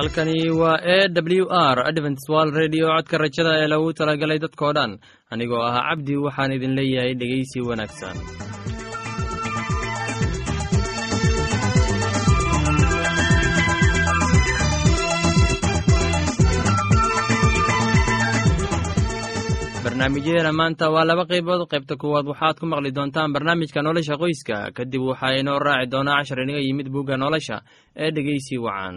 halkani waa e w r adventswal redio codka rajada ee lagu talagalay dadkoo dhan anigoo ah cabdi waxaan idin leeyahay dhegeysi wanaagsan. Barnaamijyadeena maanta waa laba qaybood. Qaybta kuwaad waxaad ku maqli doontaan barnaamijka nolosha qoyska. Kadib waxaa inoo raaci doonaa cashar inaga yimid bugga nolosha ee dhegeysi wacan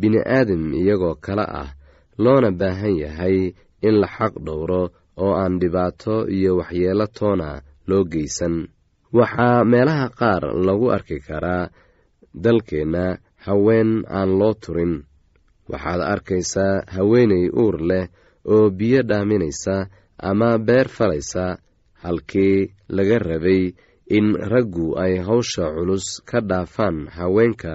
bini-aadam iyagoo kale ah loona baahan yahay in la xaq dhowro oo aan dhibaato iyo waxyeelo toona loo geysan. Waxaa meelaha qaar lagu arki karaa dalkeenna haween aan loo turin. Waxaad arkaysaa haweenay uur leh oo biyo dhaaminaysa ama beer falaysa halkii laga rabay in raggu ay hawsha culus ka dhaafaan haweenka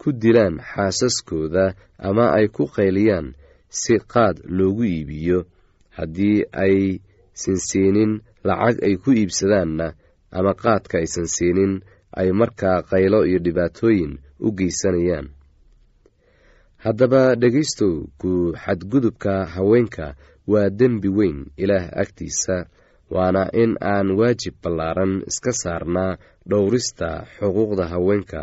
ku dilaan xaasaskooda ama ay ku qayliyaan si qaad loogu iibiyo. Haddii ay sansiinin lacag ay ku iibsadaanna ama qaadka aysan siinin ay markaa qaylo iyo dhibaatooyin u geysanayaan. Haddaba dhegaystow ku xadgudubka haweenka waa dembi weyn ilaah agtiisa waana in aan waajib ballaaran iska saarnaa dhowrista xuquuqda haweenka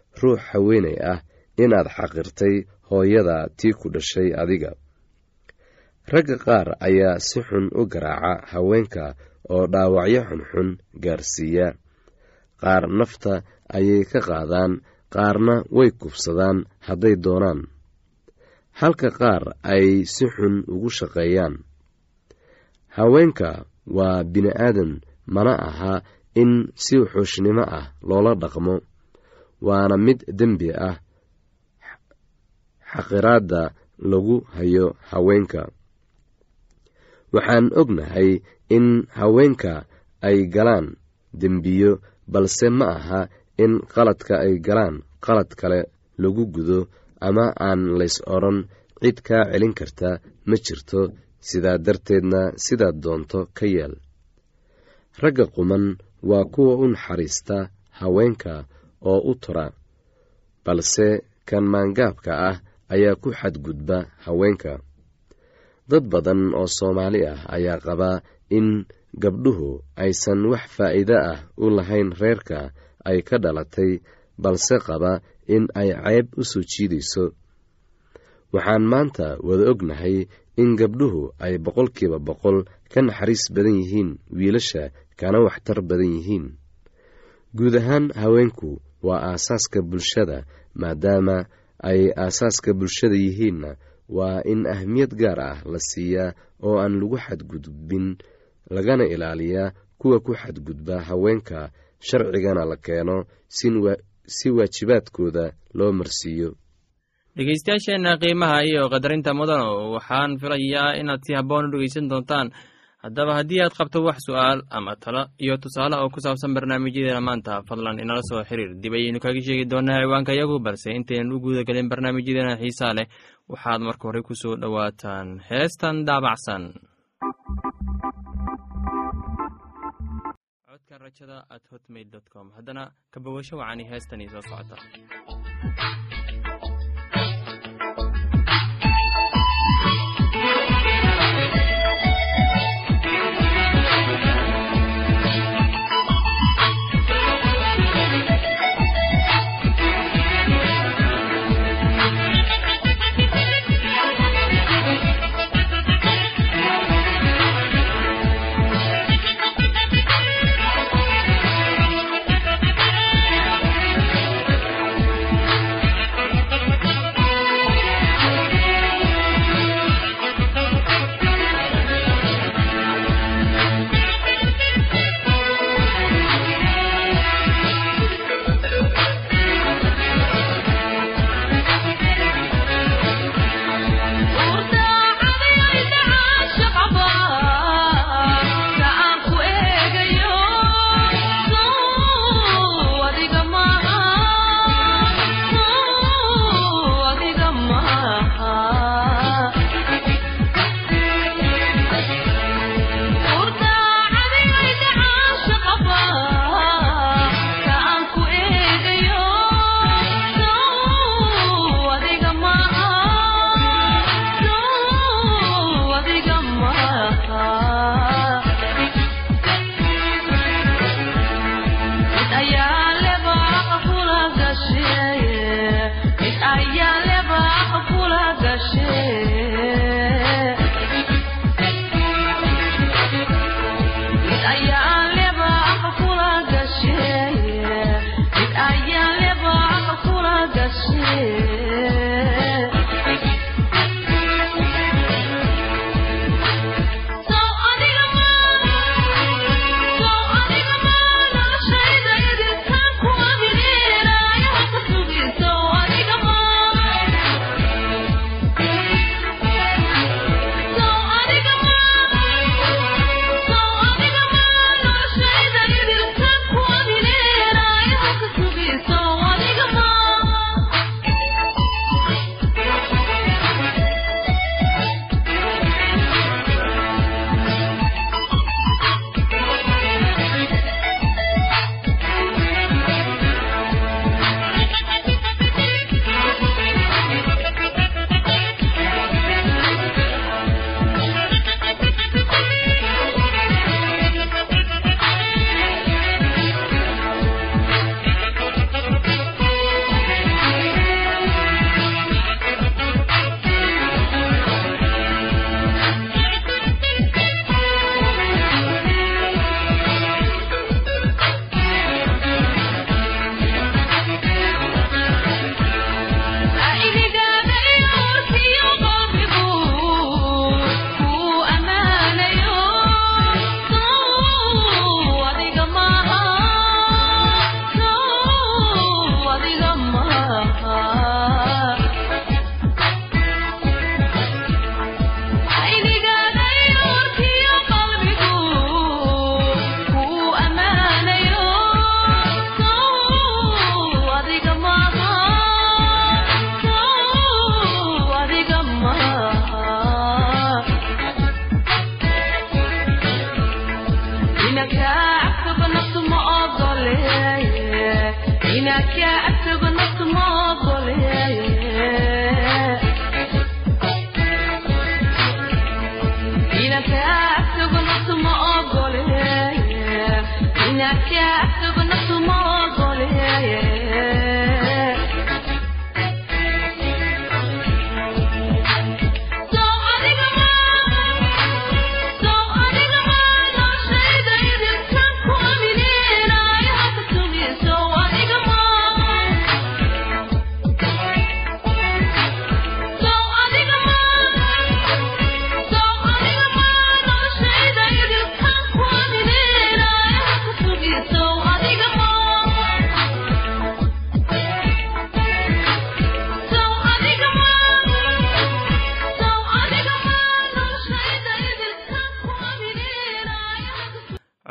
ruux haweenay ah inaad xaqirtay hooyada tii ku dhashay adiga. Ragga qaar ayaa si xun u garaaca haweenka oo dhaawacyo xunxun gaarsiiya. Qaar nafta ayay ka qaadaan qaarna way kufsadaan hadday doonaan. Halka qaar ay si xun ugu shaqeeyaan. Haweenka waa bini-aadan mana aha in si xuushnimo ah loola dhaqmo waana mid dembi ah. Xaqiraadda lagu hayo haweenka. Waxaan ognahay in haweenka ay galaan dembiyo balse ma aha in qaladka ay galaan qalad kale lagu gudo ama aan lays odhan cid kaa celin karta ma jirto sidaa darteedna sidaad doonto ka yeel ragga quman waa kuwa u naxariista haweenka oo u tura balse kan maangaabka ah ayaa ku xadgudba haweenka. Dad badan oo soomaali ah ayaa qaba in gabdhuhu aysan wax faa'iide ah u lahayn reerka ay ka dhalatay balse qaba in ay ceyb u soo jiidayso. Waxaan maanta wada ognahay in gabdhuhu ay boqolkiiba boqol ka naxariis badan yihiin wiilasha kana waxtar badan yihiin guud ahaan haweenku waa aasaaska bulshada maadaama ay aasaaska bulshada yihiinna waa in ahmiyad gaar ah la siiyaa oo aan lagu xadgudbin lagana ilaaliyaa kuwa ku xadgudba haweenka sharcigana la keeno si waajibaadkooda loo marsiiyo. Dhegeystayaasheenna qiimaha iyo qadarinta mudano waxaan filayaa inaad si habboon u dhegeysan doontaan haddaba haddii aad qabto wax su'aal ama talo iyo tusaale oo ku saabsan barnaamijyadeena maanta fadlan inala soo xiriir. Dib ayaynu kaga sheegi doonaa ciwaanka yagu balse intaynan u guda gelin barnaamijyadeena xiisaa leh. Waxaad marka hore ku soo dhowaataan heestan daabacsan. Rajada at hotmail com. Haddana kabawasho wacani heestanii soo socota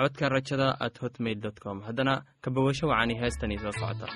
codka rajada at hotmail com. Haddana kabogasho wacani heestanii soo socota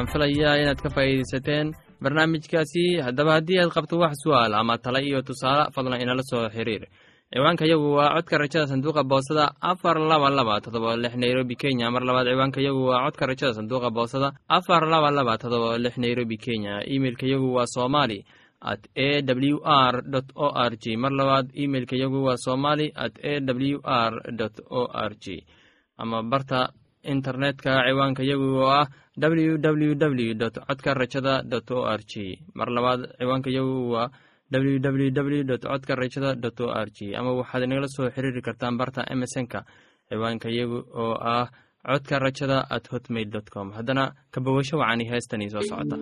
waxaan filayaa inaad ka faa'iidaysateen barnaamijkaasi. Haddaba haddii aad qabto wax su'aal ama tala iyo tusaale fadlan inala soo xiriir. Ciwaanka waa codka rajada sanduuqa boosada afar laba laba todoba lix nairobi kenya. Mar labaad ciwaanka waa codka rajada sanduuqa boosada afar laba laba todoba lix nairobi kenya. Imeilka waa somali at a w r o r g. Mar labaad imeilka waa somali at a w r o r g. Ama barta internetka ciwaanka yagu oo ah w w w codka rajada o r g mar labaad ciwaanka yagu waa w w w codka rajada dot o r g ama waxaad inagala soo xiriiri kartaan barta emesonka ciwaanka yagu oo ah codka rajada at hotmail com. Haddana kabogasho wacani heestanii soo socota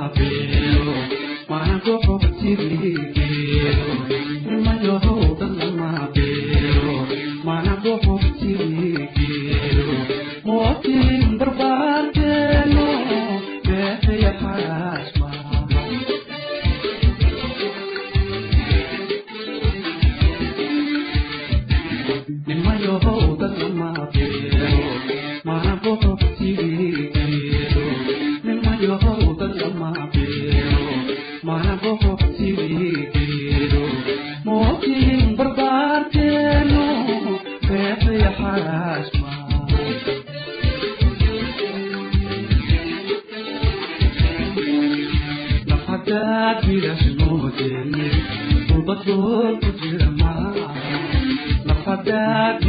มาเป็น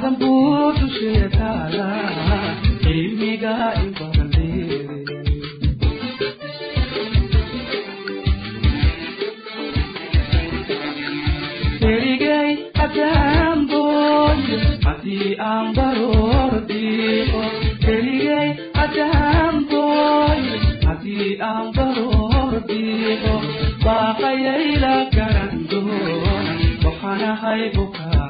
badan buu dusheeda taalaa cilmiga in badan leeday erigay adambo haddii aan baroordiqo erigay adambo haddii aan baroordiqo baaqayayla garan doona waxaanahay bukaa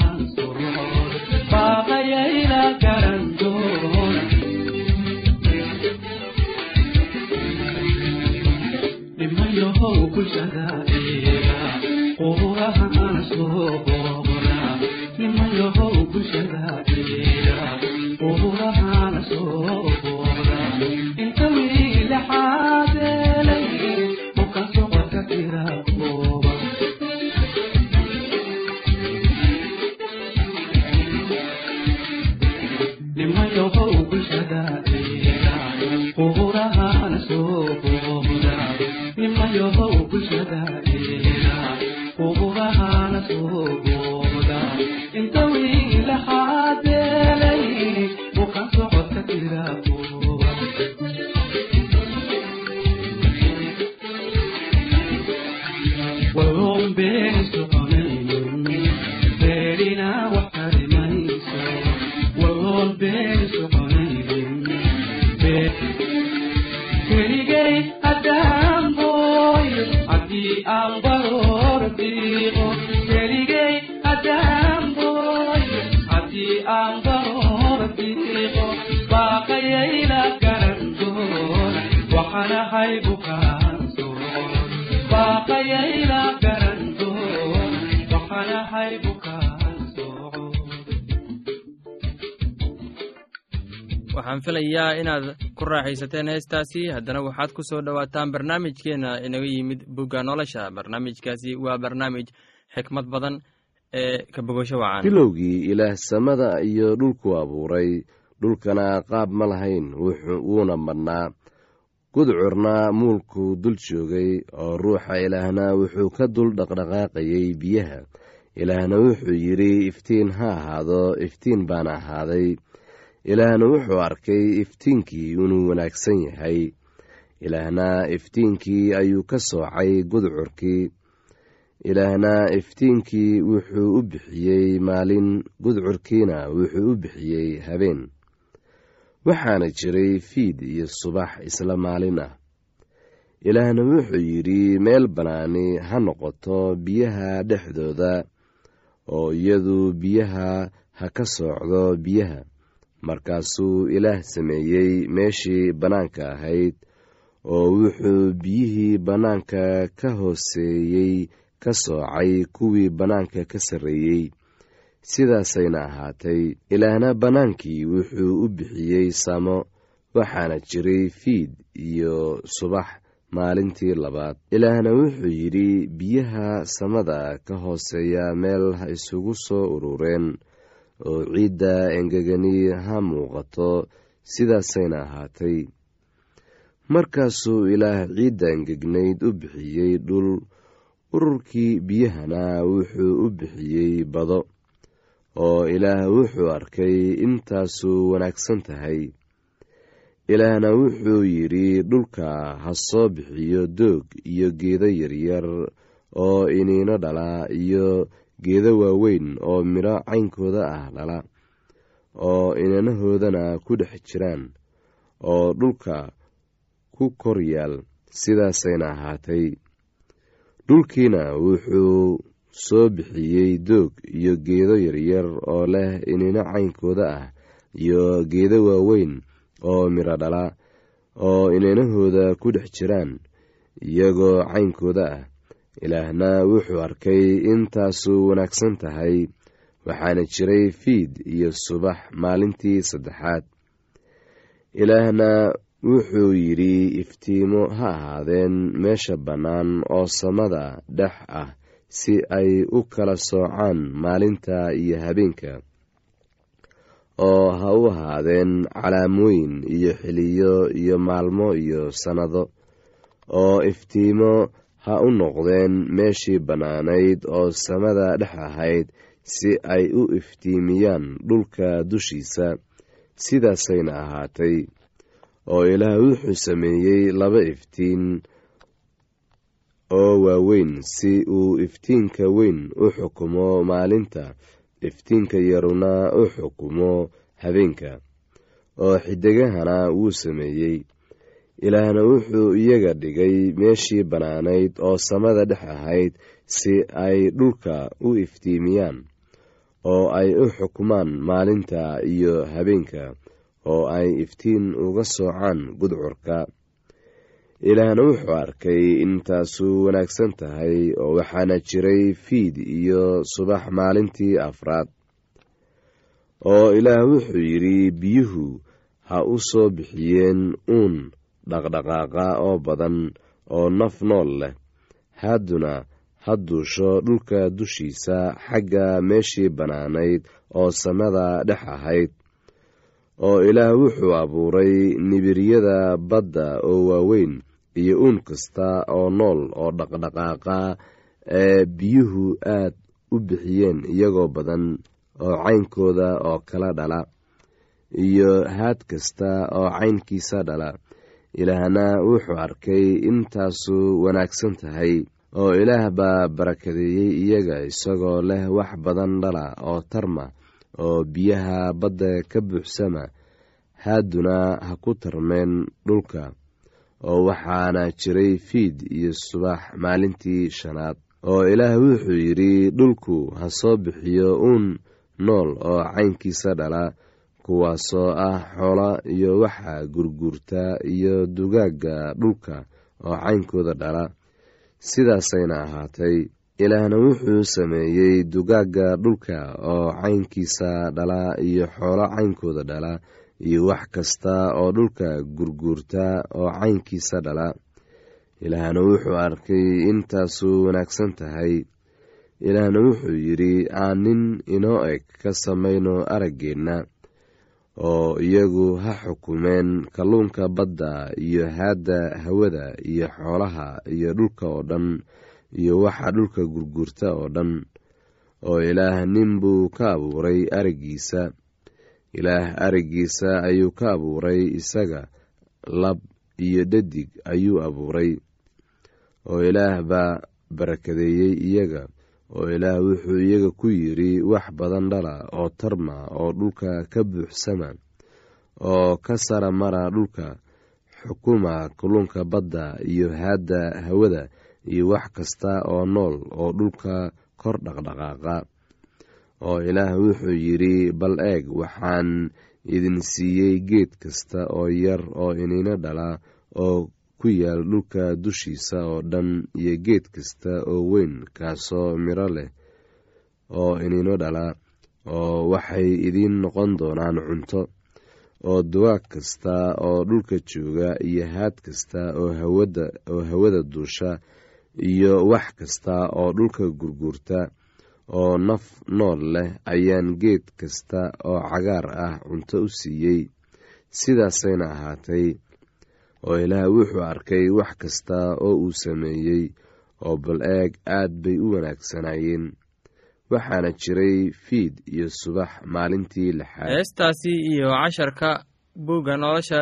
bulshada eega, ugu ahaana soo waxaan filayaa inaad ku raaxaysateen heestaasi. Haddana waxaad ku soo dhowaataan barnaamijkeena inaga yimid bugga nolosha. Barnaamijkaasi waa barnaamij xikmad badan bilowgii ilaah samada iyo dhulku abuuray. Dhulkana qaab ma lahayn wuuna madhnaa. Gudcurna muulkuu dul joogay oo ruuxa ilaahna wuxuu ka dul dhaqdhaqaaqayay biyaha. Ilaahna wuxuu yidhi iftiin ha ahaado iftiin baana ahaaday. Ilaahna wuxuu arkay iftiinkii inuu wanaagsan yahay. Ilaahna iftiinkii ayuu ka soocay gudcurkii ilaahna iftiinkii wuxuu u bixiyey maalin gudcurkiina wuxuu u bixiyey habeen. Waxaana jiray fiid iyo subax isla maalin ah. Ilaahna wuxuu yidhi meel bannaani ha noqoto biyaha dhexdooda oo iyadu biyaha ha ka soocdo biyaha. Markaasuu ilaah sameeyey meeshii bannaanka ahayd oo wuxuu biyihii bannaanka ka hooseeyey ka soocay kuwii bannaanka ka sarreeyey. Sidaasayna ahaatay ilaahna bannaankii wuxuu u bixiyey samo waxaana jiray fiid iyo subax maalintii labaad. Ilaahna wuxuu yidhi biyaha samada ka hooseeya meel ha isugu soo urureen oo ciidda engegani ha muuqato. Sidaasayna ahaatay. Markaasuu ilaah ciidda engegnayd u bixiyey dhul ururkii biyahana wuxuu u bixiyey bado oo ilaah wuxuu arkay intaasuu wanaagsan tahay. Ilaahna wuxuu yidhi dhulka ha soo bixiyo doog iyo geedo yaryar oo iniino dhala iyo geedo waaweyn oo midho caynkooda ah dhala oo inanahoodana ku dhex jiraan oo dhulka ku kor yaal sidaasayna ahaatay dhulkiina wuxuu soo bixiyey doog iyo geedo yaryar oo leh inino caynkooda ah iyo geedo waaweyn oo midho dhala oo inanahooda ku dhex jiraan iyagoo caynkooda ah. Ilaahna wuxuu arkay intaasu wanaagsan tahay waxaana jiray fiid iyo subax maalintii saddexaad. Ilaahna wuxuu yidhi iftiimo ha ahaadeen meesha bannaan oo samada dhex ah si ay u kala soocaan maalinta iyo habeenka oo ha u ahaadeen calaamooyin iyo xiliyo iyo maalmo iyo sannado oo iftiimo ha u noqdeen meeshii bannaanayd oo samada dhex ahayd si ay u iftiimiyaan dhulka dushiisa sidaasayna ahaatay oo ilaah wuxuu sameeyey laba iftiin oo waaweyn si uu iftiinka weyn u xukumo maalinta. Iftiinka yaruna u xukumo habeenka oo xidigahana wuu sameeyey. Ilaahna wuxuu iyaga dhigay meeshii bannaanayd oo samada dhex ahayd si ay dhulka u iftiimiyaan oo ay u xukumaan maalinta iyo habeenka oo ay iftiin uga soocaan gudcurka ilaahna wuxuu arkay intaasu wanaagsan tahay oo waxaana jiray fiid iyo subax maalintii afraad oo ilaah wuxuu yidhi biyuhu ha u soo bixiyeen uun dhaqdhaqaaqa oo badan oo naf nool leh. Hadduna ha duusho dhulka dushiisa xagga meeshii bannaanayd oo samada dhex ahayd oo ilaah wuxuu abuuray nibiryada badda oo waaweyn iyo uun kasta oo nool oo dhaqdhaqaaqa ee biyuhu aad u bixiyeen iyagoo badan oo caynkooda oo kala dhala iyo haad kasta oo caynkiisa dhala. Ilaahna wuxuu arkay intaasu wanaagsan tahay oo ilaah baa barakadeeyey iyaga isagoo leh wax badan dhala oo tarma oo biyaha badda ka buuxsama haaduna ha ku tarmeen dhulka oo waxaana jiray fiid iyo subax maalintii shanaad oo ilaah wuxuu yidhi dhulku ha soo bixiyo uun nool oo caynkiisa dhala kuwaasoo ah xoola iyo waxa gurguurta iyo dugaagga dhulka oo caynkooda dhala sidaasayna ahaatay ilaahna wuxuu sameeyey dugaagga dhulka oo caynkiisa dhala iyo xoolo caynkooda dhala iyo wax kasta oo dhulka gurguurta oo caynkiisa dhala. Ilaahna wuxuu arkay intaasu wanaagsan tahay. Ilaahna wuxuu yidhi aan nin inoo eg ka samayno araggeenna oo iyagu ha xukumeen kalluunka badda iyo haadda hawada iyo xoolaha iyo dhulka oo dhan iyo waxa dhulka gurgurta oo dhan oo ilaah nin buu ka abuuray araggiisa ilaah araggiisa ayuu ka abuuray isaga lab iyo dhadig ayuu abuuray. Oo ilaah baa barakadeeyey iyaga oo ilaah wuxuu iyaga ku yidhi wax badan dhala oo tarma oo dhulka ka buuxsama oo ka sara mara dhulka xukuma kulunka badda iyo haadda hawada iyo wax kasta oo nool oo dhulka kor dhaqdhaqaaqa. Oo ilaah wuxuu yidhi bal eeg waxaan idin siiyey geed kasta oo yar oo iniino dhala oo ku yaal dhulka dushiisa oo dhan iyo geed kasta oo weyn kaasoo miro leh oo iniino dhala oo waxay idiin noqon doonaan cunto oo dugaag kasta oo dhulka jooga iyo haad kasta oo hawada oo hawada duusha iyo wax kasta oo dhulka gurguurta oo naf nool leh ayaan geed kasta oo cagaar ah cunto u siiyey. Sidaasayna ahaatay oo ilaah wuxuu arkay wax kasta oo uu sameeyey oo bal eeg aad bay u wanaagsanaayeen. Waxaana jiray fiid iyo subax maalintii lixaad. Heestaasi iyo casharka buugga nolosha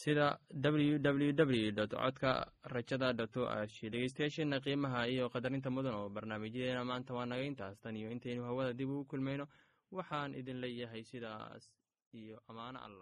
sida w w dot codka rajada dot g dhegeystayaasheena qiimaha iyo qadarinta mudan oo barnaamijyadeena maanta waa naga intaas. Tan iyo intaynu hawada dib ugu kulmayno. Waxaan idin leeyahay sidaas iyo ammaano allah